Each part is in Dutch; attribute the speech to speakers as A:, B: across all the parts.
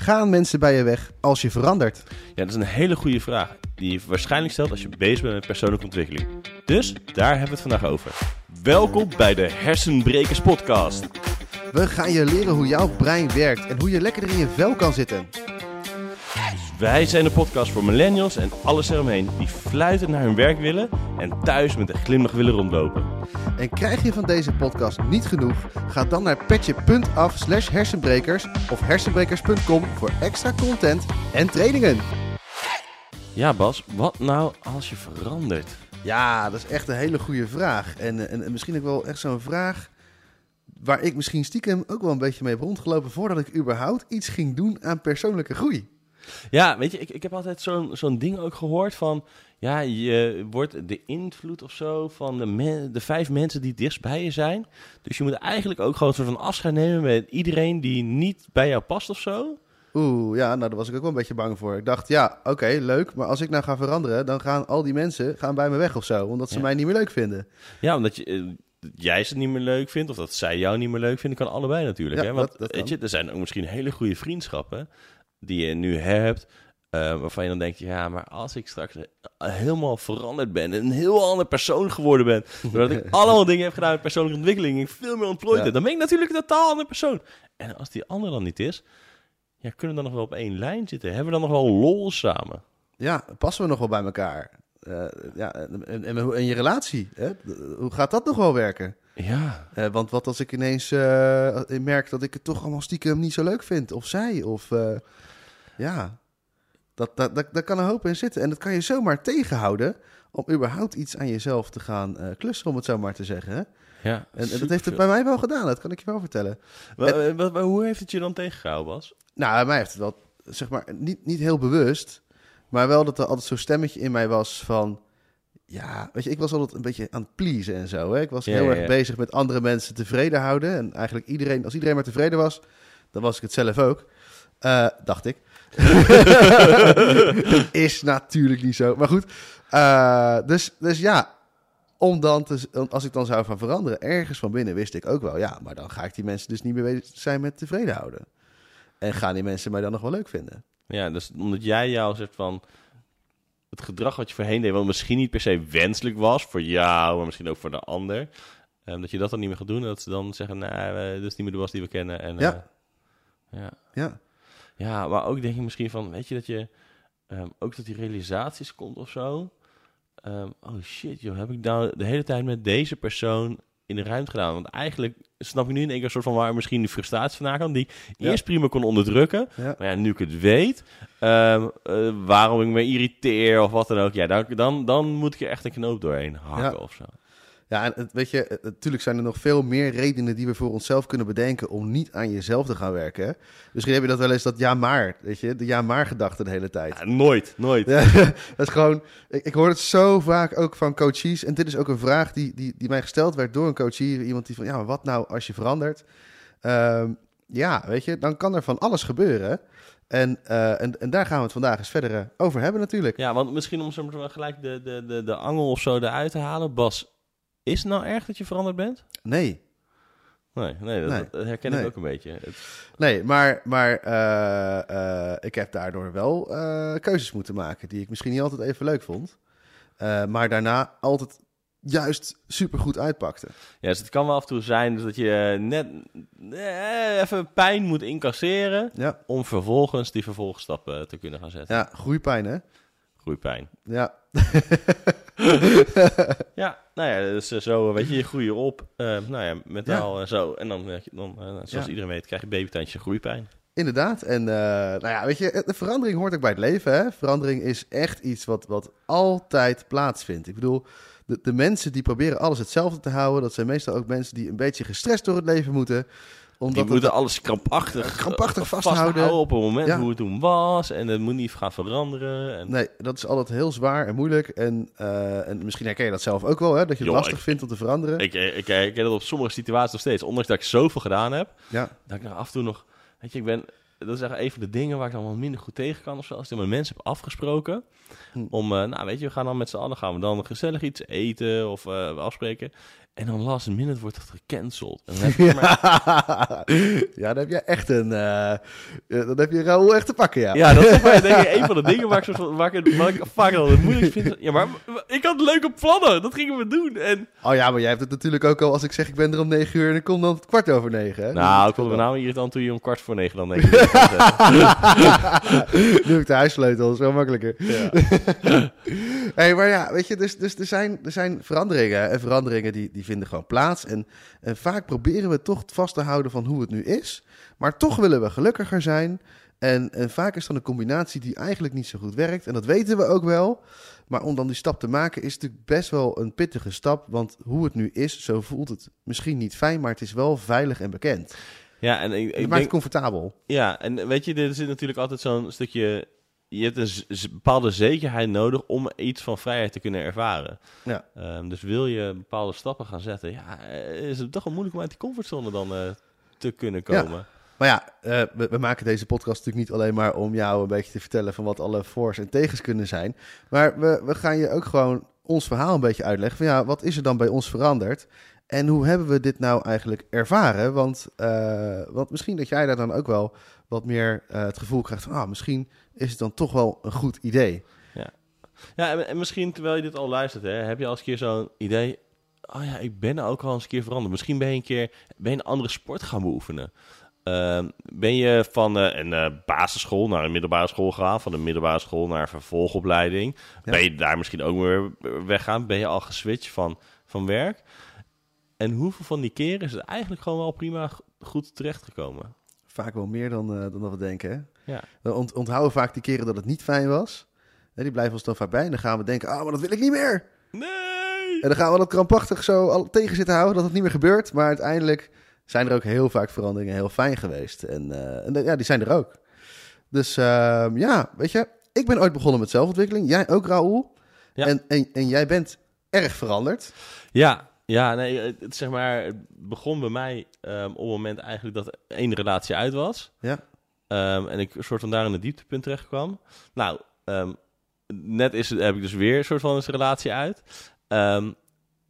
A: Gaan mensen bij je weg als je verandert?
B: Ja, dat is een hele goede vraag. Die je waarschijnlijk stelt als je bezig bent met persoonlijke ontwikkeling. Dus daar hebben we het vandaag over. Welkom bij de Hersenbrekers Podcast.
A: We gaan je leren hoe jouw brein werkt en hoe je lekkerder in je vel kan zitten.
B: Wij zijn de podcast voor millennials en alles eromheen die fluitend naar hun werk willen en thuis met een glimlach willen rondlopen.
A: En krijg je van deze podcast niet genoeg? Ga dan naar petje.af slash hersenbrekers of hersenbrekers.com voor extra content en trainingen.
B: Ja Bas, wat nou als je verandert?
A: Ja, dat is echt een hele goede vraag. En, en, en misschien ook wel echt zo'n vraag waar ik misschien stiekem ook wel een beetje mee heb rondgelopen voordat ik überhaupt iets ging doen aan persoonlijke groei.
B: Ja, weet je, ik, ik heb altijd zo'n zo'n ding ook gehoord van... Ja, je wordt de invloed of zo van de, de vijf mensen die dichtst bij je zijn. Dus je moet eigenlijk ook gewoon een soort van afscheid nemen met iedereen die niet bij jou past of zo.
A: Oeh, ja, nou daar was ik ook wel een beetje bang voor. Ik dacht, ja, oké, leuk, maar als ik nou ga veranderen, dan gaan al die mensen gaan bij me weg of zo, omdat ze
B: Ja.
A: mij niet meer leuk vinden.
B: Ja, omdat je, eh, jij ze niet meer leuk vindt of dat zij jou niet meer leuk vinden, kan allebei natuurlijk.
A: Ja,
B: hè? Want
A: dat- dat
B: weet je, er zijn ook misschien hele goede vriendschappen die je nu hebt, eh, waarvan je dan denkt, ja, maar als ik straks eh, helemaal veranderd ben en een heel ander persoon geworden ben, doordat ik allemaal dingen heb gedaan met persoonlijke ontwikkeling en ik veel meer ontplooid
A: Ja.
B: heb, dan ben ik natuurlijk een totaal ander persoon. En als die ander dan niet is, ja, kunnen we dan nog wel op één lijn zitten? Hebben we dan nog wel lol samen?
A: Ja, passen we nog wel bij elkaar? Eh, ja, en, en je relatie, hè? hoe gaat dat nog wel werken?
B: Ja,
A: Eh, want wat als ik ineens eh, merk dat ik het toch allemaal stiekem niet zo leuk vind, of zij, of eh, ja, dat, dat, dat, daar kan een hoop in zitten. En dat kan je zomaar tegenhouden om überhaupt iets aan jezelf te gaan klussen, om het zo maar te zeggen. Hè?
B: ja.
A: En, en dat heeft het bij mij wel gedaan, dat kan ik je wel vertellen.
B: Hoe heeft het je dan tegengehouden, Bas?
A: Nou, bij mij heeft het wel, zeg maar, niet, niet heel bewust, maar wel dat er altijd zo'n stemmetje in mij was van, ja, weet je, ik was altijd een beetje aan het pleasen en zo. Hè? Ik was
B: Ja,
A: heel
B: ja,
A: erg bezig met andere mensen tevreden houden. En eigenlijk iedereen, als iedereen maar tevreden was, dan was ik het zelf ook. Eh, dacht ik. Is natuurlijk niet zo. Maar goed. Eh, dus, dus ja, om dan te, als ik dan zou gaan veranderen, ergens van binnen wist ik ook wel, ja, maar dan ga ik die mensen dus niet meer bezig zijn met tevreden houden. En gaan die mensen mij dan nog wel leuk vinden?
B: Ja, dus omdat jij jou zegt van het gedrag wat je voorheen deed, wat misschien niet per se wenselijk was voor jou, maar misschien ook voor de ander, ehm, dat je dat dan niet meer gaat doen. en Dat ze dan zeggen, nou, eh, dit is niet meer de was die we kennen. En,
A: Ja.
B: eh, ja.
A: Ja,
B: Ja, maar ook denk ik misschien van, weet je, dat je ehm, ook tot die realisaties komt of zo. Ehm, oh shit, joh, heb ik nou de hele tijd met deze persoon in de ruimte gedaan? Want eigenlijk snap ik nu in één keer een soort van waar misschien die frustratie vandaan kan, die
A: Ja.
B: eerst prima kon onderdrukken.
A: ja.
B: Maar ja, nu ik het weet, ehm, eh, waarom ik me irriteer of wat dan ook, ja, dan, dan, dan moet ik er echt een knoop doorheen hakken
A: Ja.
B: of zo.
A: Ja, en het, weet je, natuurlijk zijn er nog veel meer redenen die we voor onszelf kunnen bedenken om niet aan jezelf te gaan werken. hè. Misschien heb je dat wel eens, dat ja maar, weet je, de ja maar gedachte de hele tijd.
B: Ja, nooit, nooit.
A: Ja, dat is gewoon, ik, ik hoor het zo vaak ook van coaches. En dit is ook een vraag die, die, die mij gesteld werd door een coachie. Iemand die van, ja, maar wat nou als je verandert? Ehm, ja, weet je, dan kan er van alles gebeuren. En, eh, en, en daar gaan we het vandaag eens verder eh, over hebben natuurlijk.
B: Ja, want misschien om zo maar gelijk de, de, de, de angel of zo eruit te halen. Bas, is het nou erg dat je veranderd bent?
A: Nee,
B: Nee, nee, dat,
A: Nee.
B: dat herken
A: Nee.
B: ik ook een beetje. Het-
A: nee, maar, maar eh, eh, ik heb daardoor wel eh, keuzes moeten maken die ik misschien niet altijd even leuk vond. Maar daarna altijd juist supergoed uitpakte.
B: ja, dus het kan wel af en toe zijn dat je net even pijn moet incasseren...
A: Ja,
B: om vervolgens die vervolgstappen te kunnen gaan zetten.
A: ja groeipijn hè?
B: Groeipijn.
A: Ja,
B: Ja, nou ja, dus eh, zo weet je, je op. eh nou ja, mentaal en zo. En dan, eh, dan eh, zoals
A: Ja.
B: iedereen weet, krijg je babytandje groeipijn.
A: Inderdaad. En nou ja, weet je, de verandering hoort ook bij het leven. Hè? Verandering is echt iets wat, wat altijd plaatsvindt. Ik bedoel, de, de mensen die proberen alles hetzelfde te houden, dat zijn meestal ook mensen die een beetje gestrest door het leven moeten. Omdat
B: Die
A: het-
B: moeten alles krampachtig,
A: Eh, krampachtig
B: eh,
A: vasthouden.
B: op het moment
A: Ja.
B: hoe het toen was. En het moet niet gaan veranderen. En,
A: Nee, dat is altijd heel zwaar en moeilijk. En, eh, en misschien herken je dat zelf ook wel, hè? dat je het lastig
B: ik-
A: vindt om te veranderen.
B: ik, ik, ik, ik ken dat op sommige situaties nog steeds. Ondanks dat ik zoveel gedaan heb,
A: ja,
B: dat ik nog af en toe nog... Weet je, ik ben dat is echt een van de dingen waar ik dan wel minder goed tegen kan of zo. Als ik met mensen heb afgesproken
A: Hm.
B: om, nou weet je, we gaan dan met z'n allen gaan we dan gezellig iets eten of eh, afspreken. En dan last minute wordt het gecanceld. En dan heb ik maar,
A: ja, dan heb je echt een... eh, eh, dan heb je Raoul echt te pakken, ja.
B: ja, dat is denk ik een van de dingen waar ik, soort van, waar ik, het- waar ik vaak al het moeilijk vind. Ja, maar ik had leuke plannen. Dat gingen we doen. En,
A: Oh ja, maar jij hebt het natuurlijk ook al als ik zeg ik ben er om negen uur en ik kom dan kwart over negen. Hè?
B: nou, ik vond het met name irritant toen je om kwart voor negen dan denk ik.
A: nu heb ik de huissleutel, zo makkelijker.
B: ja.
A: hey, maar ja, weet je, dus, dus er, zijn, er zijn veranderingen. En veranderingen die, die vinden gewoon plaats. En, en vaak proberen we toch vast te houden van hoe het nu is. Maar toch willen we gelukkiger zijn. En, en vaak is dan een combinatie die eigenlijk niet zo goed werkt. En dat weten we ook wel. Maar om dan die stap te maken is natuurlijk best wel een pittige stap. Want hoe het nu is, zo voelt het misschien niet fijn. Maar het is wel veilig en bekend.
B: ja, en ik,
A: Het
B: ik
A: maakt
B: denk,
A: het comfortabel.
B: Ja, en weet je, er zit natuurlijk altijd zo'n stukje... Je hebt een bepaalde zekerheid nodig om iets van vrijheid te kunnen ervaren.
A: Ja.
B: Ehm, dus wil je bepaalde stappen gaan zetten, ja, eh, is het toch wel moeilijk om uit die comfortzone dan eh, te kunnen
A: Ja.
B: komen.
A: Maar ja, eh, we, we maken deze podcast natuurlijk niet alleen maar om jou een beetje te vertellen van wat alle voor's en tegens kunnen zijn. Maar we, we gaan je ook gewoon ons verhaal een beetje uitleggen van ja, wat is er dan bij ons veranderd? En hoe hebben we dit nou eigenlijk ervaren? Want, eh, want misschien dat jij daar dan ook wel wat meer eh, het gevoel krijgt van ah, misschien is het dan toch wel een goed idee.
B: Ja, en, en misschien terwijl je dit al luistert, hè, heb je al eens een keer zo'n idee... Oh ja, ik ben ook al eens een keer veranderd. Misschien ben je een keer ben je een andere sport gaan beoefenen. Ehm, ben je van eh, een basisschool naar een middelbare school gegaan, van een middelbare school naar een vervolgopleiding?
A: Ja.
B: Ben je daar misschien ook weer weggaan? Ben je al geswitcht van, van werk? En hoeveel van die keren is het eigenlijk gewoon wel prima goed terechtgekomen?
A: Vaak wel meer dan, eh, dan dat we denken. Hè?
B: Ja.
A: We ont- onthouden vaak die keren dat het niet fijn was. Hè, die blijven ons dan vaak bij. En dan gaan we denken, ah, maar dat wil ik niet meer.
B: Nee!
A: En dan gaan we dat krampachtig zo al tegen zitten houden dat het niet meer gebeurt. Maar uiteindelijk zijn er ook heel vaak veranderingen heel fijn geweest. En, eh, en ja, die zijn er ook. Dus ehm, ja, weet je, ik ben ooit begonnen met zelfontwikkeling. Jij ook, Raoul.
B: Ja.
A: En, en, en jij bent erg veranderd.
B: Ja, ja nee, het, zeg maar, het begon bij mij ehm, op het moment eigenlijk dat één relatie uit was.
A: Ja.
B: Ehm, en ik soort van daar in het dieptepunt terecht kwam. Nou, ehm, net is het, heb ik dus weer een soort van een relatie uit.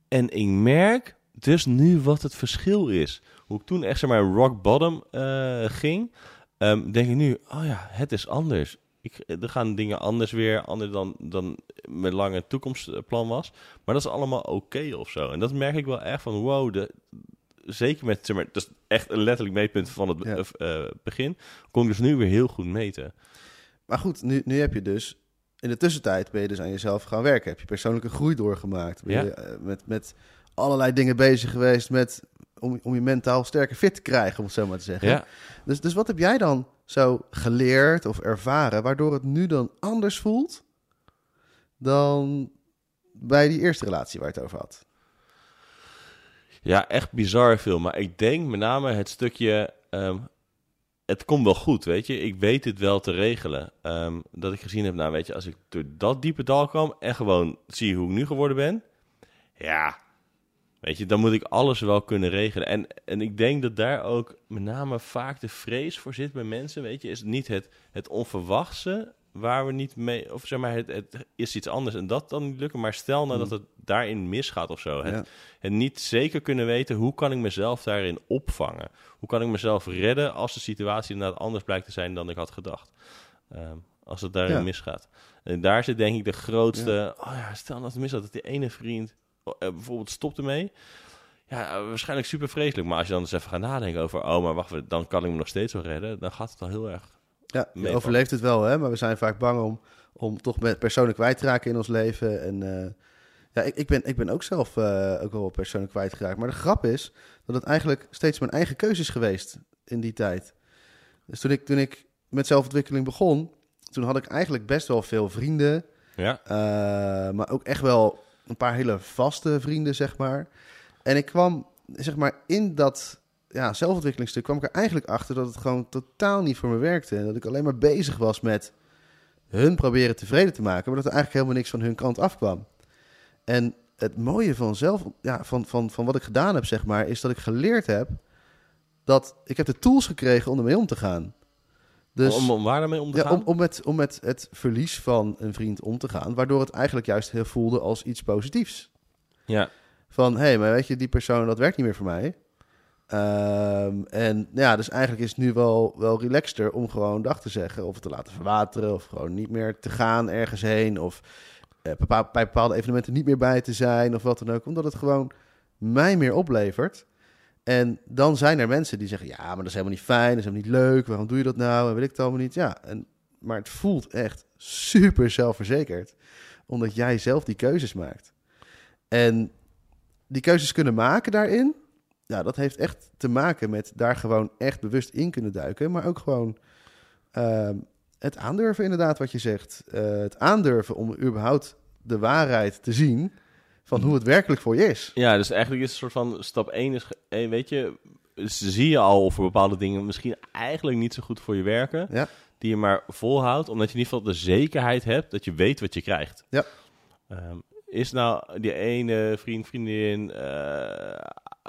B: En ik merk dus nu wat het verschil is. Hoe ik toen echt zeg maar rock bottom eh, ging, denk ik nu, oh ja, het is anders. Ik, er gaan dingen anders weer, anders dan, dan mijn lange toekomstplan was. Maar dat is allemaal oké of zo. En dat merk ik wel echt van, wow, de, zeker met, zeg maar, dat is echt een letterlijk meetpunt van het
A: Ja.
B: eh, begin, kon ik dus nu weer heel goed meten.
A: Maar goed, nu, nu heb je dus... In de tussentijd ben je dus aan jezelf gaan werken. Heb je persoonlijke groei doorgemaakt. Ben
B: Ja.
A: je eh, met, met allerlei dingen bezig geweest met, om, om je mentaal sterker fit te krijgen, om het zo maar te zeggen.
B: Ja,
A: Dus, dus wat heb jij dan zo geleerd of ervaren, waardoor het nu dan anders voelt dan bij die eerste relatie waar je het over had?
B: ja, echt bizar veel. Maar ik denk met name het stukje, ehm, het komt wel goed, weet je. Ik weet dit wel te regelen. Ehm, dat ik gezien heb, nou weet je, als ik door dat diepe dal kwam en gewoon zie hoe ik nu geworden ben, ja, weet je, dan moet ik alles wel kunnen regelen. En, en ik denk dat daar ook met name vaak de vrees voor zit bij mensen, weet je, is niet het, het onverwachte waar we niet mee, of zeg maar, het, het is iets anders en dat dan niet lukken. Maar stel nou dat het daarin misgaat of zo. Het,
A: Ja.
B: niet zeker kunnen weten hoe kan ik mezelf daarin opvangen. Hoe kan ik mezelf redden als de situatie inderdaad anders blijkt te zijn dan ik had gedacht. Ehm, als het daarin
A: Ja.
B: misgaat. En daar zit denk ik de grootste... Oh ja, stel nou dat het misgaat dat die ene vriend bijvoorbeeld stopt ermee. Ja, eh, waarschijnlijk super vreselijk. Maar als je dan eens even gaat nadenken over... Oh, maar wacht, dan kan ik me nog steeds wel redden. Dan gaat het al heel erg...
A: Ja, je
B: Meevallen.
A: overleeft het wel, hè? maar we zijn vaak bang om, om toch met personen kwijt te raken in ons leven. En eh, ja, ik, ik, ben, ik ben ook zelf eh, ook wel personen kwijtgeraakt. Maar de grap is dat het eigenlijk steeds mijn eigen keuze is geweest in die tijd. Dus toen ik, toen ik met zelfontwikkeling begon, toen had ik eigenlijk best wel veel vrienden.
B: Ja,
A: Eh, maar ook echt wel een paar hele vaste vrienden, zeg maar. En ik kwam, zeg maar, in dat ja, zelfontwikkelingsstuk kwam ik er eigenlijk achter dat het gewoon totaal niet voor me werkte. En dat ik alleen maar bezig was met hun proberen tevreden te maken, maar dat er eigenlijk helemaal niks van hun kant afkwam. En het mooie van zelf, ja, van, van, van wat ik gedaan heb, zeg maar, is dat ik geleerd heb dat ik heb de tools gekregen om ermee om te gaan. Dus
B: om, om waar daarmee om te
A: ja,
B: gaan?
A: om, om, met, om met het verlies van een vriend om te gaan, waardoor het eigenlijk juist heel voelde als iets positiefs.
B: Ja,
A: Van, hé, hey, maar weet je, die persoon, dat werkt niet meer voor mij. Ehm, en ja, dus eigenlijk is het nu wel, wel relaxter om gewoon dag te zeggen. Of te laten verwateren. Of gewoon niet meer te gaan ergens heen. Of eh, bepaal- bij bepaalde evenementen niet meer bij te zijn. Of wat dan ook. Omdat het gewoon mij meer oplevert. En dan zijn er mensen die zeggen... Ja, maar dat is helemaal niet fijn. Dat is helemaal niet leuk. Waarom doe je dat nou? En weet ik het allemaal niet. Ja, en, maar het voelt echt super zelfverzekerd. Omdat jij zelf die keuzes maakt. En die keuzes kunnen maken daarin... Ja, dat heeft echt te maken met daar gewoon echt bewust in kunnen duiken. Maar ook gewoon ehm, het aandurven, inderdaad, wat je zegt. Eh, het aandurven om überhaupt de waarheid te zien van hoe het werkelijk voor je is.
B: ja, dus eigenlijk is het een soort van stap 1 is, weet je, dus zie je al of er bepaalde dingen misschien eigenlijk niet zo goed voor je werken,
A: Ja.
B: die je maar volhoudt, omdat je in ieder geval de zekerheid hebt dat je weet wat je krijgt.
A: Ja.
B: Ehm, is nou die ene vriend, vriendin, eh,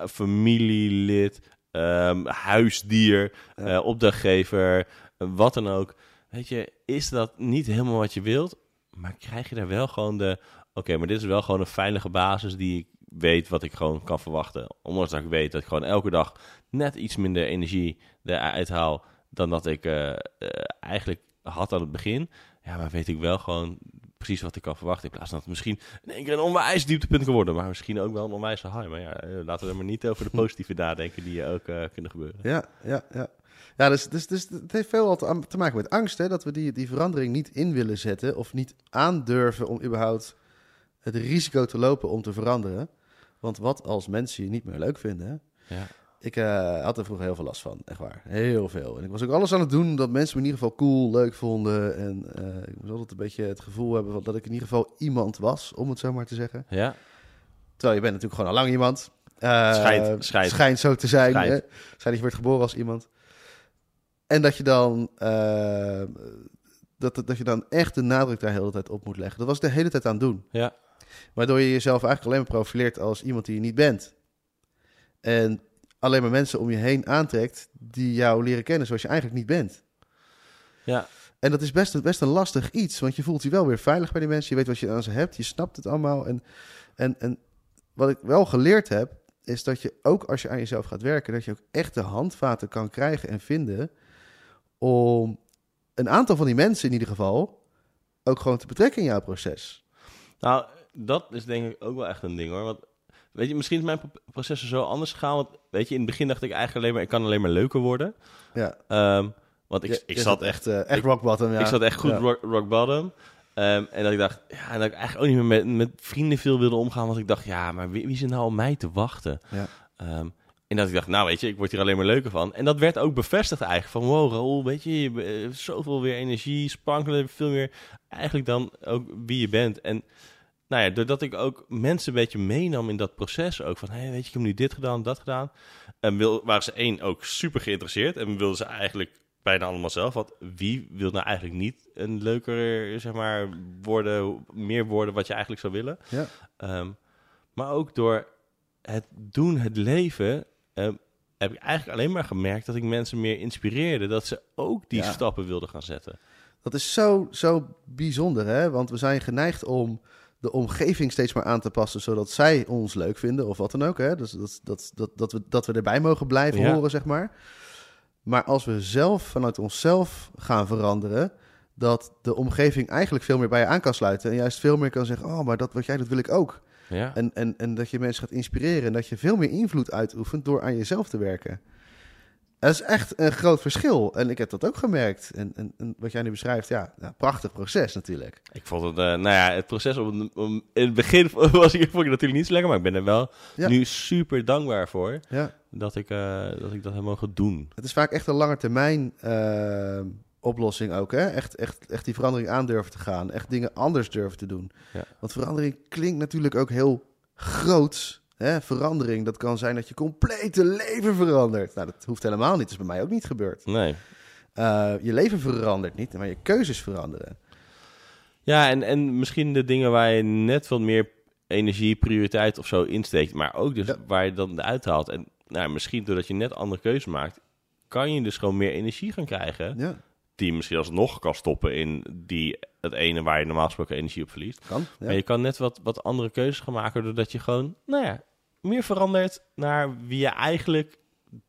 B: familielid, ehm, huisdier,
A: Ja.
B: eh, opdrachtgever, wat dan ook. Weet je, is dat niet helemaal wat je wilt, maar krijg je daar wel gewoon de... Oké, maar dit is wel gewoon een veilige basis die ik weet wat ik gewoon kan verwachten. Ondanks dat ik weet dat ik gewoon elke dag net iets minder energie eruit haal dan dat ik eh, eh, eigenlijk had aan het begin. Ja, maar weet ik wel gewoon precies wat ik kan verwachten. In plaats van dat het misschien in één keer een onwijs dieptepunt kan worden. Maar misschien ook wel een onwijs high. Maar ja, eh, laten we er maar niet over de positieve nadenken die ook kunnen gebeuren.
A: Ja, ja, ja. Ja, dus, dus, dus het heeft veel te, te maken met angst, hè? Dat we die, die verandering niet in willen zetten of niet aandurven om überhaupt het risico te lopen om te veranderen. Want wat als mensen je niet meer leuk vinden?
B: Ja.
A: Ik eh, had er vroeger heel veel last van, echt waar. Heel veel. En ik was ook alles aan het doen dat mensen me in ieder geval cool, leuk vonden. En eh, ik moest altijd een beetje het gevoel hebben van dat ik in ieder geval iemand was, om het zo maar te zeggen.
B: Ja,
A: Terwijl je bent natuurlijk gewoon al lang iemand. Eh,
B: Schijnt, schijnt.
A: schijnt zo te zijn.
B: Schijnt.
A: hè? Schijnt dat je wordt geboren als iemand. En dat je dan... eh, dat, dat je dan echt de nadruk daar de hele tijd op moet leggen. Dat was ik de hele tijd aan het doen.
B: ja,
A: Waardoor je jezelf eigenlijk alleen maar profileert als iemand die je niet bent. En alleen maar mensen om je heen aantrekt die jou leren kennen zoals je eigenlijk niet bent.
B: ja.
A: En dat is best, best een lastig iets, want je voelt je wel weer veilig bij die mensen. Je weet wat je aan ze hebt, je snapt het allemaal. En, en, en wat ik wel geleerd heb, is dat je ook als je aan jezelf gaat werken, dat je ook echt de handvaten kan krijgen en vinden om een aantal van die mensen in ieder geval ook gewoon te betrekken in jouw proces.
B: Nou, dat is denk ik ook wel echt een ding hoor. Want weet je, misschien is mijn pro- processen zo anders gegaan. Want weet je, in het begin dacht ik eigenlijk alleen maar, ik kan alleen maar leuker worden.
A: Ja,
B: Ehm, want ik, ik zat
A: echt, eh, echt
B: ik-
A: rock bottom. Ja.
B: ik zat echt goed
A: Ja.
B: rock, rock bottom. Ehm, en dat ik dacht, ja, en dat ik eigenlijk ook niet meer met, met vrienden veel wilde omgaan. Want ik dacht, ja, maar wie, wie zit nou om mij te wachten?
A: Ja.
B: Ehm, en dat ik dacht, nou weet je, ik word hier alleen maar leuker van. En dat werd ook bevestigd eigenlijk. Van wow, Raoul, weet je, je hebt zoveel weer energie, sprankelen, veel meer eigenlijk dan ook wie je bent. En nou ja, doordat ik ook mensen een beetje meenam in dat proces ook. Van, hé, weet je, ik heb nu dit gedaan, dat gedaan. En wil, waren ze één ook super geïnteresseerd. En wilden ze eigenlijk bijna allemaal zelf. Want wie wil nou eigenlijk niet een leuker, zeg maar, worden, meer worden wat je eigenlijk zou willen.
A: Ja.
B: Ehm, maar ook door het doen, het leven, ehm, heb ik eigenlijk alleen maar gemerkt dat ik mensen meer inspireerde. Dat ze ook die
A: Ja.
B: stappen wilden gaan zetten.
A: Dat is zo, zo bijzonder, hè? Want we zijn geneigd om de omgeving steeds maar aan te passen, zodat zij ons leuk vinden of wat dan ook, hè? Dus dat, dat, dat, dat, we, dat we erbij mogen blijven
B: Ja.
A: horen, zeg maar. Maar als we zelf vanuit onszelf gaan veranderen, dat de omgeving eigenlijk veel meer bij je aan kan sluiten en juist veel meer kan zeggen, oh, maar dat wat jij doet wil ik ook.
B: Ja.
A: En, en, en dat je mensen gaat inspireren en dat je veel meer invloed uitoefent door aan jezelf te werken. Dat is echt een groot verschil. En ik heb dat ook gemerkt. En, en, en wat jij nu beschrijft, ja, nou, prachtig proces natuurlijk.
B: Ik vond het, eh, nou ja, het proces om, om in het begin was ik, vond ik natuurlijk niet zo lekker, maar ik ben er wel
A: Ja.
B: nu super dankbaar voor
A: Ja.
B: dat ik, eh, dat ik dat heb mogen doen.
A: Het is vaak echt een lange termijn eh, oplossing ook. Hè? Echt, echt, echt die verandering aandurven te gaan. Echt dingen anders durven te doen.
B: Ja.
A: Want verandering klinkt natuurlijk ook heel groot. Hè? Verandering, dat kan zijn dat je complete leven verandert. Nou, dat hoeft helemaal niet. Dat is bij mij ook niet gebeurd.
B: Nee.
A: Eh, je leven verandert niet, maar je keuzes veranderen.
B: Ja, en, en misschien de dingen waar je net wat meer energie, prioriteit of zo insteekt, maar ook dus
A: Ja.
B: waar je dan uithaalt. En nou, misschien doordat je net andere keuzes maakt, kan je dus gewoon meer energie gaan krijgen.
A: Ja.
B: die misschien alsnog kan stoppen in die, het ene waar je normaal gesproken energie op verliest.
A: Kan. Ja.
B: Maar je kan net wat, wat andere keuzes gaan maken doordat je gewoon, nou ja, meer verandert naar wie je eigenlijk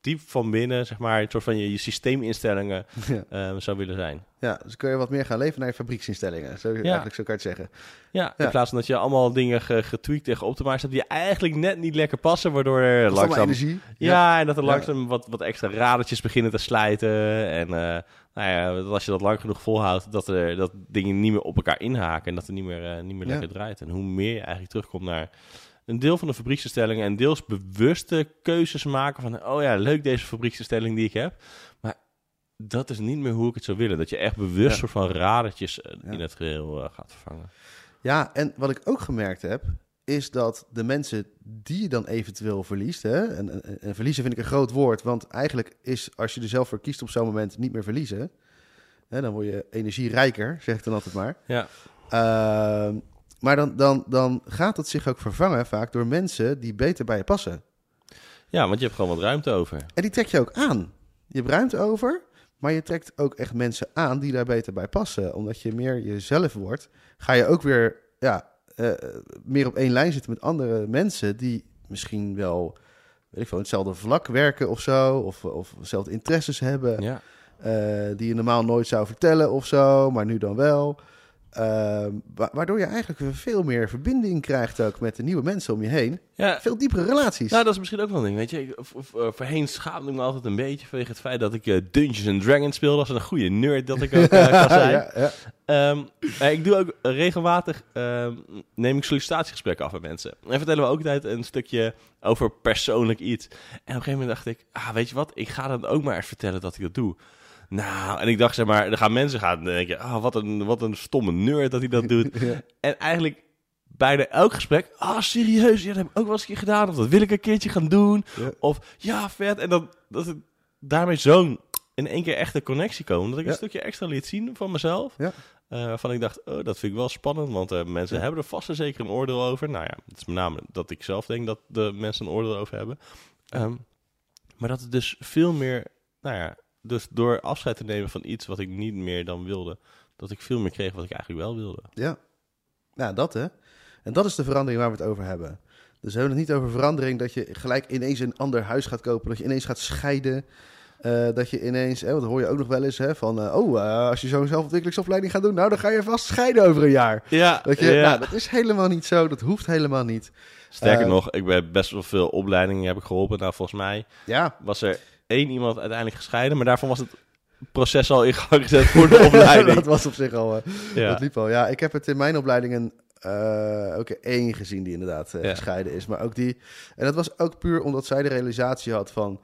B: diep van binnen, zeg maar, een soort van je, je systeeminstellingen
A: Ja.
B: eh, zou willen zijn.
A: Ja, dus kun je wat meer gaan leven naar je fabrieksinstellingen. Zo, Eigenlijk zo kan je het zeggen.
B: Ja,
A: Ja.
B: in plaats van dat je allemaal dingen ge, getweakt en geoptimized hebt die eigenlijk net niet lekker passen, waardoor er
A: Dat
B: langzaam...
A: energie.
B: Ja, en dat er
A: Ja.
B: langzaam wat, wat extra radertjes beginnen te slijten. En eh, nou ja, dat als je dat lang genoeg volhoudt, dat, er, dat dingen niet meer op elkaar inhaken en dat er niet meer, eh, niet meer
A: Ja.
B: lekker draait. En hoe meer je eigenlijk terugkomt naar een deel van de fabrieksinstellingen en deels bewuste keuzes maken van, oh ja, leuk deze fabrieksinstelling die ik heb. Maar dat is niet meer hoe ik het zou willen. Dat je echt bewust
A: Ja.
B: soort van radertjes eh,
A: Ja.
B: in het geheel eh, gaat vervangen.
A: Ja, en wat ik ook gemerkt heb, is dat de mensen die je dan eventueel verliest, hè, en, en, en verliezen vind ik een groot woord, want eigenlijk is als je er zelf voor kiest op zo'n moment niet meer verliezen, hè, dan word je energierijker, zeg ik dan altijd maar.
B: Ja.
A: Ehm, maar dan, dan, dan gaat het zich ook vervangen vaak door mensen die beter bij je passen.
B: ja, want je hebt gewoon wat ruimte over.
A: En die trek je ook aan. Je hebt ruimte over, maar je trekt ook echt mensen aan die daar beter bij passen. Omdat je meer jezelf wordt, ga je ook weer ja, eh, meer op één lijn zitten met andere mensen die misschien wel weet ik veel, hetzelfde vlak werken of zo, of, of dezelfde interesses hebben,
B: Ja.
A: eh, die je normaal nooit zou vertellen of zo, maar nu dan wel. Ehm, wa- waardoor je eigenlijk veel meer verbinding krijgt ook met de nieuwe mensen om je heen.
B: ja,
A: Veel diepere relaties.
B: Nou, dat is misschien ook wel een ding. Weet je, ik- of, of, eh, voorheen schaamde ik me altijd een beetje vanwege het feit dat ik eh, Dungeons and Dragons speelde. als een goede nerd dat ik ook eh, kan zijn.
A: ja, ja.
B: Ehm, maar ik doe ook regelmatig, ehm, neem ik sollicitatiegesprekken af met mensen. En vertellen we ook altijd een stukje over persoonlijk iets. En op een gegeven moment dacht ik, ah, weet je wat, ik ga dan ook maar eens vertellen dat ik dat doe. Nou, en ik dacht, zeg maar, er gaan mensen gaan denken, ah, wat een, wat een stomme nerd dat hij dat doet.
A: Ja.
B: En eigenlijk bijna elk gesprek, ah, serieus, ja, dat heb ik ook wel eens een keer gedaan. Of dat wil ik een keertje gaan doen.
A: Ja.
B: Of, ja, vet. En dan, dat het daarmee zo'n in één keer echt een connectie komen. Dat ik
A: Ja.
B: een stukje extra liet zien van mezelf.
A: Ja.
B: Eh, waarvan ik dacht, oh, dat vind ik wel spannend. Want eh, mensen
A: Ja.
B: hebben er vast en zeker een oordeel over. Nou ja, het is met name dat ik zelf denk dat de mensen een oordeel over hebben. Ehm, maar dat het dus veel meer, nou ja, dus door afscheid te nemen van iets wat ik niet meer dan wilde, dat ik veel meer kreeg wat ik eigenlijk wel wilde.
A: Ja. ja, dat hè. En dat is de verandering waar we het over hebben. Dus we hebben het niet over verandering dat je gelijk ineens een ander huis gaat kopen, dat je ineens gaat scheiden. eh, dat je ineens, hè, want dat hoor je ook nog wel eens, hè, van eh, oh, eh, als je zo'n zelfontwikkelingsopleiding gaat doen, nou dan ga je vast scheiden over een jaar.
B: Ja,
A: Dat, je, nou, dat is helemaal niet zo, dat hoeft helemaal niet.
B: Sterker nog, ik ben best wel veel opleidingen heb ik geholpen. Nou, volgens mij
A: Ja,
B: was er één iemand uiteindelijk gescheiden, maar daarvan was het proces al in gang gezet voor de opleiding.
A: dat was op zich al, eh,
B: ja.
A: dat liep al. Ja, ik heb het in mijn opleidingen eh, ook één gezien die inderdaad eh,
B: Ja.
A: gescheiden is. Maar ook die. En dat was ook puur omdat zij de realisatie had van.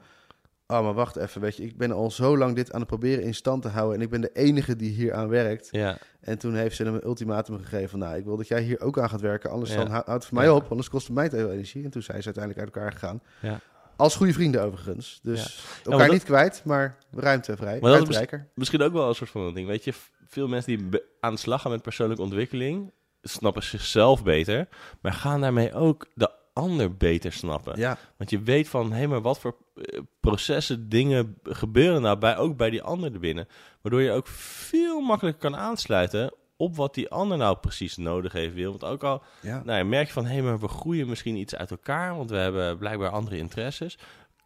A: Oh, maar wacht even, weet je, ik ben al zo lang dit aan het proberen in stand te houden en ik ben de enige die hier aan werkt.
B: ja,
A: En toen heeft ze hem een ultimatum gegeven van, nou, ik wil dat jij hier ook aan gaat werken, anders
B: Ja.
A: dan hou- houdt het voor mij op, anders kost het mij te veel energie. En toen zijn ze uiteindelijk uit elkaar gegaan.
B: ja.
A: Als goede vrienden overigens. Dus
B: Ja,
A: elkaar
B: dat-
A: niet kwijt, maar ruimtevrij,
B: Maar dat is. Misschien ook wel een soort van ding. Weet je, veel mensen die aan de slag gaan met persoonlijke ontwikkeling, snappen zichzelf beter, maar gaan daarmee ook de ander beter snappen.
A: Ja,
B: Want je weet van, hé, maar wat voor eh, processen, dingen gebeuren nou bij, ook bij die ander erbinnen. Waardoor je ook veel makkelijker kan aansluiten op wat die ander nou precies nodig heeft wil. Want ook al
A: ja.
B: nou, merk je van, hé, maar we groeien misschien iets uit elkaar, want we hebben blijkbaar andere interesses.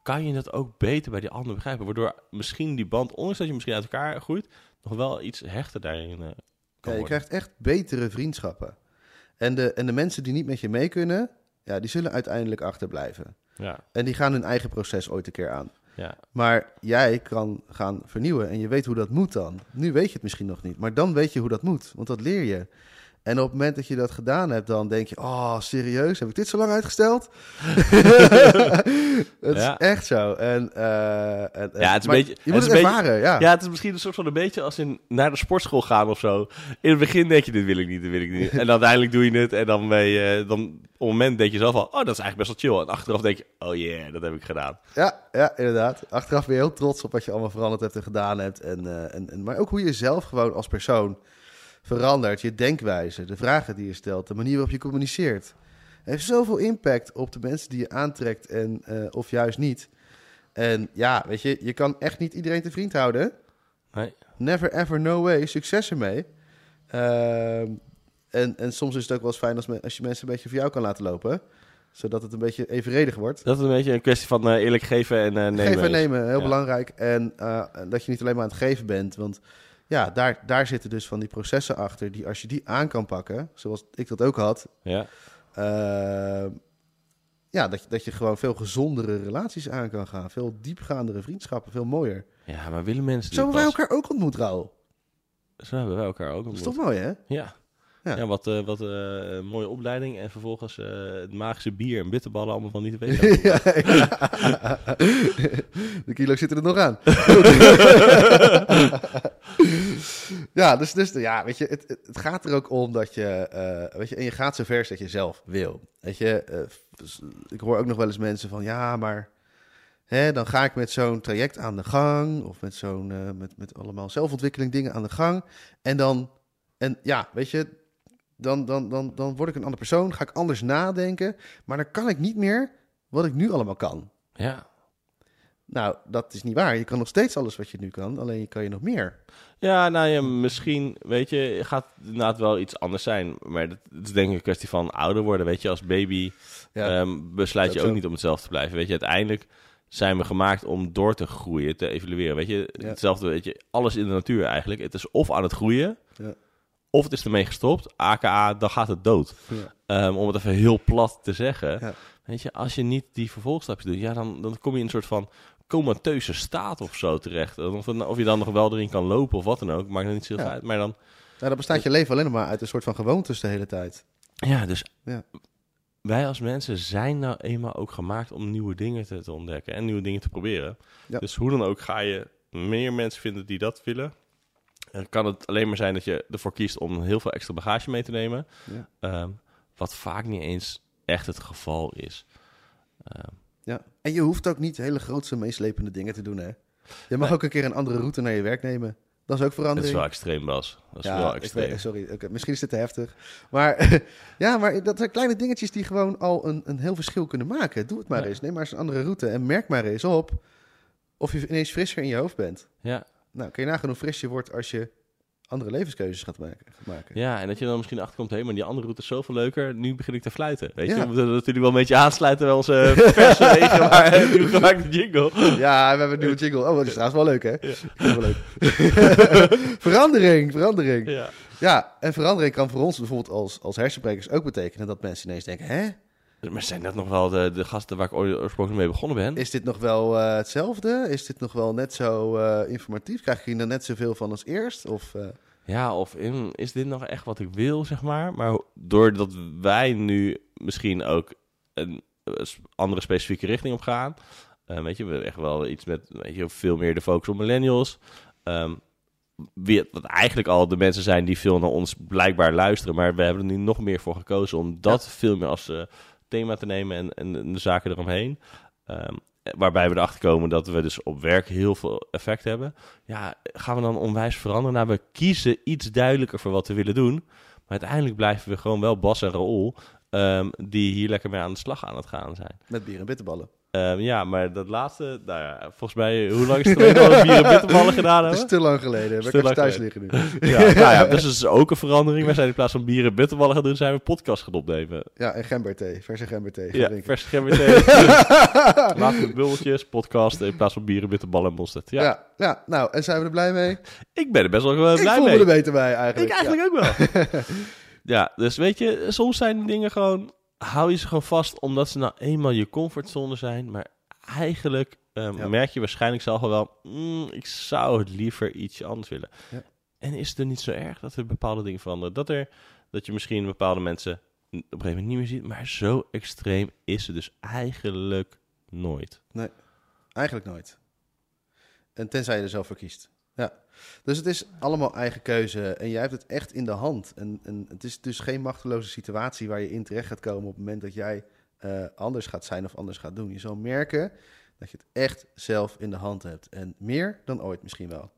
B: Kan je dat ook beter bij die ander begrijpen? Waardoor misschien die band, ondanks dat je misschien uit elkaar groeit, nog wel iets hechter daarin eh, kan
A: Ja, je
B: worden.
A: krijgt echt betere vriendschappen. En de, en de mensen die niet met je mee kunnen, ja, die zullen uiteindelijk achterblijven.
B: Ja,
A: En die gaan hun eigen proces ooit een keer aan.
B: Ja,
A: Maar jij kan gaan vernieuwen en je weet hoe dat moet dan. Nu weet je het misschien nog niet, maar dan weet je hoe dat moet, want dat leer je. En op het moment dat je dat gedaan hebt, dan denk je, oh, serieus, heb ik dit zo lang uitgesteld? het
B: Ja.
A: is echt zo. En, eh, en- en-
B: Ja, het is een beetje-
A: Je moet het,
B: beetje-
A: ervaren, ja.
B: ja, het is misschien een soort van een beetje als in naar de sportschool gaan of zo. In het begin denk je, dit wil ik niet, dit wil ik niet. En dan uiteindelijk doe je het en dan ben je, dan op het moment denk je zelf al, oh, dat is eigenlijk best wel chill. En achteraf denk je, oh yeah, dat heb ik gedaan.
A: Ja, ja, inderdaad. Achteraf ben je heel trots op wat je allemaal veranderd hebt en gedaan hebt. En, eh, en, en, maar ook hoe je zelf gewoon als persoon verandert. Je denkwijze, de vragen die je stelt, de manier waarop je communiceert. Het heeft zoveel impact op de mensen die je aantrekt en, eh, of juist niet. En ja, weet je, je kan echt niet iedereen te vriend houden.
B: Nee.
A: Never ever, no way. Succes ermee. Ehm, en, en soms is het ook wel eens fijn als, me- als je mensen een beetje voor jou kan laten lopen. Zodat het een beetje evenredig wordt.
B: Dat is een beetje een kwestie van eh, eerlijk geven en eh, nemen.
A: geven en nemen, heel
B: Ja.
A: belangrijk. En dat je niet alleen maar aan het geven bent. Want ja, daar, daar zitten dus van die processen achter. Die als je die aan kan pakken, zoals ik dat ook had.
B: Ja.
A: eh, ja, dat, je- dat je gewoon veel gezondere relaties aan kan gaan. Veel diepgaandere vriendschappen, veel mooier.
B: ja, maar willen mensen
A: Zo hebben wij elkaar ook ontmoet, Raoul.
B: Zo hebben wij elkaar ook
A: Dat is
B: ontmoet.
A: toch mooi, hè?
B: Ja.
A: Ja.
B: Ja, wat, eh, wat eh, een mooie opleiding. En vervolgens het magische bier en bitterballen allemaal van niet te weten.
A: ja, ja. De kilo zitten er nog aan. ja, dus, dus ja, weet je, het, het gaat er ook om dat je, eh, weet je, en je gaat zo ver als dat je zelf wil. Weet je, eh, dus, ik hoor ook nog wel eens mensen van, ja, maar hè, dan ga ik met zo'n traject aan de gang, of met zo'n, eh, met, met allemaal zelfontwikkeling dingen aan de gang, en dan, en ja, weet je, dan, dan, dan, dan word ik een andere persoon, ga ik anders nadenken, maar dan kan ik niet meer wat ik nu allemaal kan.
B: ja.
A: Nou, dat is niet waar. Je kan nog steeds alles wat je nu kan, alleen je kan je nog meer.
B: Ja, nou ja, misschien, weet je, gaat het inderdaad wel iets anders zijn. Maar dat, dat is denk ik een kwestie van ouder worden. Weet je, als baby
A: Ja,
B: ehm, besluit je
A: ook zo.
B: niet om hetzelfde te blijven. Weet je, uiteindelijk zijn we gemaakt om door te groeien, te evolueren. Weet je,
A: Ja.
B: hetzelfde, weet je, alles in de natuur eigenlijk. Het is of aan het groeien,
A: Ja.
B: of het is ermee gestopt. AKA, dan gaat het dood. Ehm, om het even heel plat te zeggen. Weet je, als je niet die vervolgstapjes doet, ja, dan, dan kom je in een soort van comateuze staat of zo terecht. Of, of je dan nog wel erin kan lopen of wat dan ook, maakt het niet zoveel
A: Ja.
B: uit. Maar dan,
A: Nou, dan bestaat je leven alleen maar uit een soort van gewoontes de hele tijd.
B: ja, dus
A: Ja.
B: wij als mensen zijn nou eenmaal ook gemaakt om nieuwe dingen te, te ontdekken en nieuwe dingen te proberen.
A: Ja.
B: Dus hoe dan ook ga je meer mensen vinden die dat willen. Dan kan het alleen maar zijn dat je ervoor kiest om heel veel extra bagage mee te nemen.
A: Ja.
B: Ehm, wat vaak niet eens echt het geval is. Ehm,
A: Ja. En je hoeft ook niet hele grootse meeslepende dingen te doen, hè? Je mag
B: Nee.
A: ook een keer een andere route naar je werk nemen. Dat is ook
B: dat is
A: verandering.
B: wel extreem, Bas. Dat is
A: ja,
B: wel extreem.
A: weet- sorry, misschien is dit te heftig. Maar ja, maar dat zijn kleine dingetjes die gewoon al een, een heel verschil kunnen maken. Doe het maar
B: Ja.
A: eens. Neem maar eens een andere route en merk maar eens op of je ineens frisser in je hoofd bent.
B: Ja,
A: Nou, kun je nagaan hoe fris je wordt als je andere levenskeuzes gaat maken. Gaat maken.
B: ja, en dat je dan misschien achterkomt, hé, maar die andere route is zoveel leuker. Nu begin ik te fluiten. Weet je, we moeten natuurlijk wel een beetje aansluiten bij onze verse wegen, maar een nieuw gemaakte jingle.
A: Ja, we hebben een nieuwe jingle. Oh, dat is trouwens wel leuk, hè?
B: Ja.
A: Wel leuk. verandering, verandering.
B: Ja.
A: Ja, en verandering kan voor ons bijvoorbeeld als, als hersenbrekers ook betekenen dat mensen ineens denken... hè,
B: Maar zijn dat nog wel de, de gasten waar ik ooit- oorspronkelijk mee begonnen ben?
A: is dit nog wel eh, hetzelfde? Is dit nog wel net zo eh, informatief? Krijg ik hier dan net zoveel van als eerst? Of, eh,
B: Ja, of in, is dit nog echt wat ik wil, zeg maar? Maar doordat wij nu misschien ook een andere specifieke richting op gaan... weet je, we hebben echt wel iets met weet je, veel meer de focus op millennials... Ehm, wie, wat eigenlijk al de mensen zijn die veel naar ons blijkbaar luisteren. Maar we hebben er nu nog meer voor gekozen om dat veel meer als eh, thema te nemen en, en, de zaken eromheen. Ehm, waarbij we erachter komen dat we dus op werk heel veel effect hebben. Ja, gaan we dan onwijs veranderen? Nou, we kiezen iets duidelijker voor wat we willen doen. Maar uiteindelijk blijven we gewoon wel Bas en Raoul... ehm, die hier lekker mee aan de slag aan het gaan zijn.
A: met bier en bitterballen.
B: Ehm, ja, maar dat laatste, nou ja, volgens mij, hoe lang is het geleden dat we bier en bitterballen gedaan
A: Het is
B: hebben?
A: te lang geleden. We hebben
B: lang
A: thuis liggen nu.
B: Ja, nou ja, dus dat is ook een verandering. Wij zijn in plaats van bier en bitterballen gaan doen, zijn we podcast gaan opnemen.
A: Ja, en gemberthee. Verse gemberthee.
B: Ja,
A: drinken.
B: vers gemberthee, met bubbeltjes, podcast in plaats van bier en bitterballen en mosterd. Ja,
A: Ja. ja, nou, en zijn we er blij mee?
B: ik ben er best wel eh,
A: ik
B: blij
A: voel
B: mee.
A: me er beter bij eigenlijk.
B: Ik eigenlijk ook wel. ja, dus weet je, soms zijn dingen gewoon, hou je ze gewoon vast omdat ze nou eenmaal je comfortzone zijn. Maar eigenlijk ehm,
A: Ja.
B: merk je waarschijnlijk zelf al wel, mm, ik zou het liever ietsje anders willen.
A: Ja.
B: En is het er niet zo erg dat er bepaalde dingen veranderen? Dat, er, dat je misschien bepaalde mensen op een gegeven moment niet meer ziet, maar zo extreem is het dus eigenlijk nooit.
A: Ja, eigenlijk nooit. En tenzij je er zelf voor kiest. Dus het is allemaal eigen keuze en jij hebt het echt in de hand. En, en het is dus geen machteloze situatie waar je in terecht gaat komen op het moment dat jij eh, anders gaat zijn of anders gaat doen. Je zal merken dat je het echt zelf in de hand hebt. En meer dan ooit misschien wel.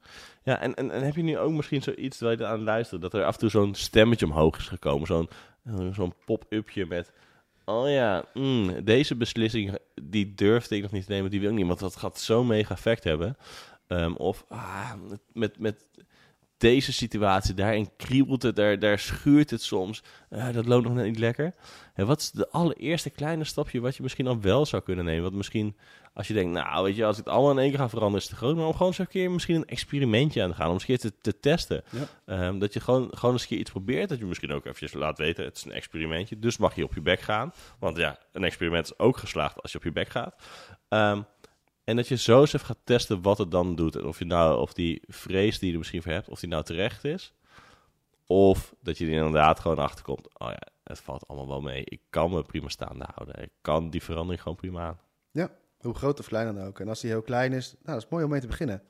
B: Ja, en, en, heb je nu ook misschien zoiets terwijl je aan het luisteren, dat er af en toe zo'n stemmetje omhoog is gekomen, zo'n eh, pop-upje met, oh ja, mm, deze beslissing, die durfde ik nog niet te nemen, die wil ik niet, want dat gaat zo'n mega effect hebben. Ehm, of ah, met, met, deze situatie, daarin kriebelt het, daar, daar schuurt het soms. Eh, dat loopt nog net niet lekker. En wat is de allereerste kleine stapje wat je misschien al wel zou kunnen nemen? Wat misschien, als je denkt, nou weet je, als ik het allemaal in één keer ga veranderen, is het te groot. Maar om gewoon eens een keer misschien een experimentje aan te gaan. Om eens een keer te, te testen.
A: Ja.
B: Ehm, dat je gewoon, gewoon eens een keer iets probeert. Dat je misschien ook eventjes laat weten, het is een experimentje. Dus mag je op je bek gaan. Want ja, een experiment is ook geslaagd als je op je bek gaat. Ehm, en dat je zo eens even gaat testen wat het dan doet. En of, je nou, of die vrees die je er misschien voor hebt, of die nou terecht is. Of dat je er inderdaad gewoon achter komt. Oh ja, het valt allemaal wel mee. Ik kan me prima staande houden. Ik kan die verandering gewoon prima aan.
A: Hoe groot of klein dan ook. En als die heel klein is, nou, dat is mooi om mee te beginnen.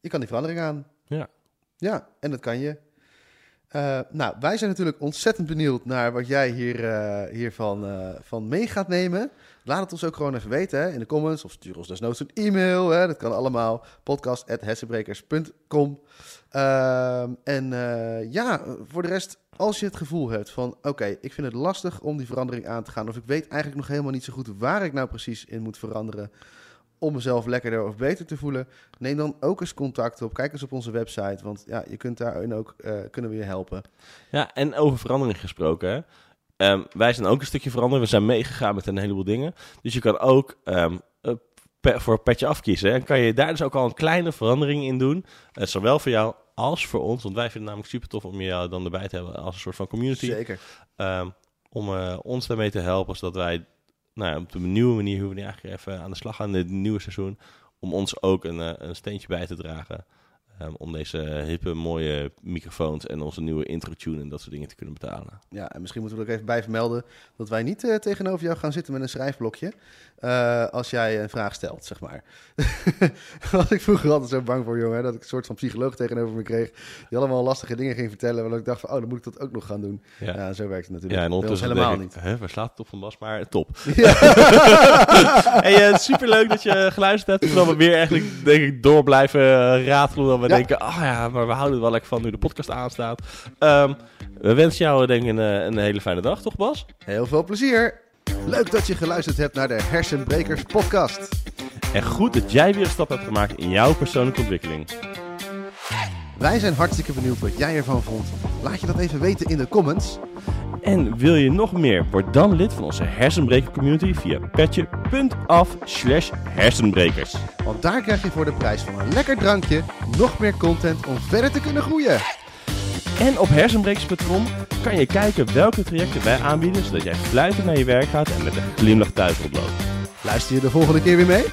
A: Je kan die verandering aan.
B: Ja.
A: Ja, en dat kan je. Eh, nou, wij zijn natuurlijk ontzettend benieuwd naar wat jij hier, eh, hiervan eh, van mee gaat nemen. Laat het ons ook gewoon even weten hè, in de comments. Of stuur ons desnoods een e-mail. Hè, dat kan allemaal. podcast.hessenbrekers.com Ehm, En ja, voor de rest, als je het gevoel hebt van... oké, ik vind het lastig om die verandering aan te gaan... of ik weet eigenlijk nog helemaal niet zo goed waar ik nou precies in moet veranderen... om mezelf lekkerder of beter te voelen... neem dan ook eens contact op. Kijk eens op onze website, want ja, je kunt daarin ook... eh, kunnen we je helpen.
B: Ja, en over verandering gesproken. Hè? Ehm, wij zijn ook een stukje veranderd. We zijn meegegaan met een heleboel dingen. Dus je kan ook eh, pe- voor petje afkiezen. En kan je daar dus ook al een kleine verandering in doen. Eh, zowel voor jou als voor ons. Want wij vinden het namelijk super tof om jou dan erbij te hebben als een soort van community.
A: Zeker.
B: Ehm, om ons daarmee te helpen, zodat wij nou, op een nieuwe manier hoe we nu eigenlijk even aan de slag gaan het nieuwe seizoen. Om ons ook een, eh, een steentje bij te dragen. ehm, om deze hippe, mooie microfoons en onze nieuwe intro-tune en dat soort dingen te kunnen betalen.
A: Ja, en misschien moeten we er ook even bij vermelden... dat wij niet eh, tegenover jou gaan zitten met een schrijfblokje... eh, als jij een vraag stelt, zeg maar. Was ik vroeger altijd zo bang voor, jongen... dat ik een soort van psycholoog tegenover me kreeg... die allemaal lastige dingen ging vertellen... waardoor ik dacht van, oh, dan moet ik dat ook nog gaan doen. Ja,
B: Ja,
A: zo werkt het natuurlijk.
B: ja en ondertussen
A: helemaal
B: ik,
A: niet.
B: Hè, waar slaat het op van Bas? Maar top.
A: Ja.
B: hey, uh, superleuk dat je geluisterd hebt. Terwijl we weer eigenlijk, denk ik, door blijven eh, ratelen. Dat we
A: Ja.
B: denken, ah ja, maar we houden er wel lekker van nu de podcast aanstaat. Ehm, we wensen jou denk ik een, eh, een hele fijne dag, toch Bas?
A: Heel veel plezier. Leuk dat je geluisterd hebt naar de Hersenbrekers podcast.
B: En goed dat jij weer een stap hebt gemaakt in jouw persoonlijke ontwikkeling.
A: Wij zijn hartstikke benieuwd wat jij ervan vond. Laat je dat even weten in de comments.
B: En wil je nog meer? Word dan lid van onze hersenbreker community via petje.af slash hersenbrekers.
A: Want daar krijg je voor de prijs van een lekker drankje nog meer content om verder te kunnen groeien.
B: En op hersenbrekers.com kan je kijken welke trajecten wij aanbieden, zodat jij fluitend naar je werk gaat en met een glimlach thuis oploopt.
A: Luister je de volgende keer weer mee?